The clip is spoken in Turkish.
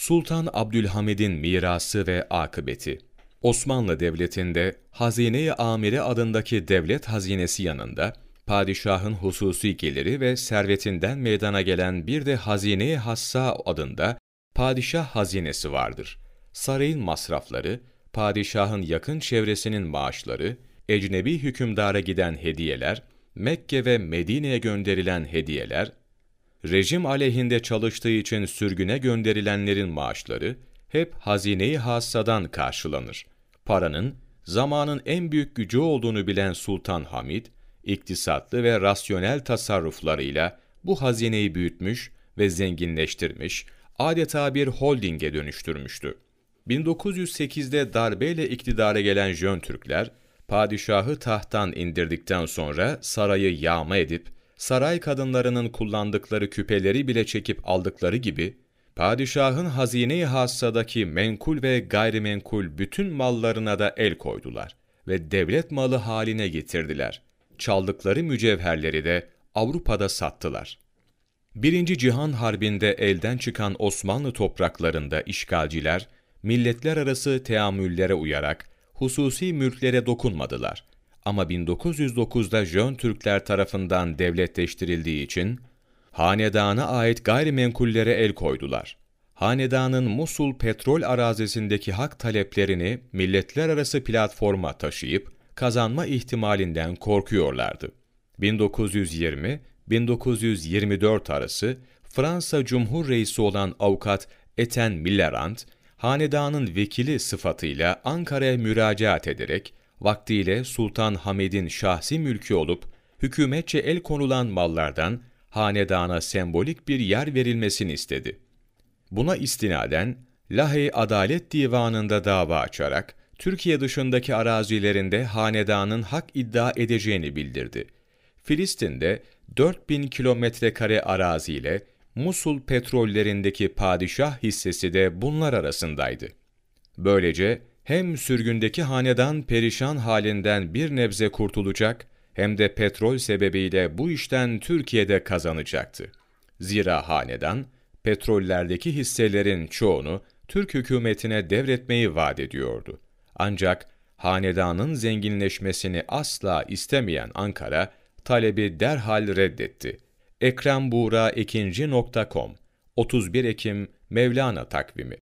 Sultan Abdülhamid'in mirası ve akıbeti Osmanlı Devleti'nde Hazine-i Amire adındaki devlet hazinesi yanında, padişahın hususi geliri ve servetinden meydana gelen bir de Hazine-i Hassa adında padişah hazinesi vardır. Sarayın masrafları, padişahın yakın çevresinin maaşları, ecnebi hükümdara giden hediyeler, Mekke ve Medine'ye gönderilen hediyeler, rejim aleyhinde çalıştığı için sürgüne gönderilenlerin maaşları hep hazine-i hassadan karşılanır. Paranın zamanın en büyük gücü olduğunu bilen Sultan Hamid, iktisatlı ve rasyonel tasarruflarıyla bu hazineyi büyütmüş ve zenginleştirmiş, adeta bir holdinge dönüştürmüştü. 1908'de darbeyle iktidara gelen Jön Türkler, padişahı tahttan indirdikten sonra sarayı yağma edip, saray kadınlarının kullandıkları küpeleri bile çekip aldıkları gibi, padişahın hazine-i hassadaki menkul ve gayrimenkul bütün mallarına da el koydular ve devlet malı haline getirdiler. Çaldıkları mücevherleri de Avrupa'da sattılar. Birinci Cihan Harbi'nde elden çıkan Osmanlı topraklarında işgalciler, milletler arası teamüllere uyarak hususi mülklere dokunmadılar. Ama 1909'da Jön Türkler tarafından devletleştirildiği için hanedana ait gayrimenkullere el koydular. Hanedanın Musul petrol arazisindeki hak taleplerini milletler arası platforma taşıyıp kazanma ihtimalinden korkuyorlardı. 1920-1924 arası Fransa Cumhur Reisi olan avukat Eten Millerand, hanedanın vekili sıfatıyla Ankara'ya müracaat ederek, vaktiyle Sultan Hamid'in şahsi mülkü olup, hükümetçe el konulan mallardan hanedana sembolik bir yer verilmesini istedi. Buna istinaden, Lahey Adalet Divanı'nda dava açarak, Türkiye dışındaki arazilerinde hanedanın hak iddia edeceğini bildirdi. Filistin'de 4000 kilometre kare araziyle Musul petrollerindeki padişah hissesi de bunlar arasındaydı. Böylece hem sürgündeki hanedan perişan halinden bir nebze kurtulacak, hem de petrol sebebiyle bu işten Türkiye'de kazanacaktı. Zira hanedan, petrollerdeki hisselerin çoğunu Türk hükümetine devretmeyi vaat ediyordu. Ancak hanedanın zenginleşmesini asla istemeyen Ankara, talebi derhal reddetti. ekrembuğraekinci.com 31 Ekim Mevlana takvimi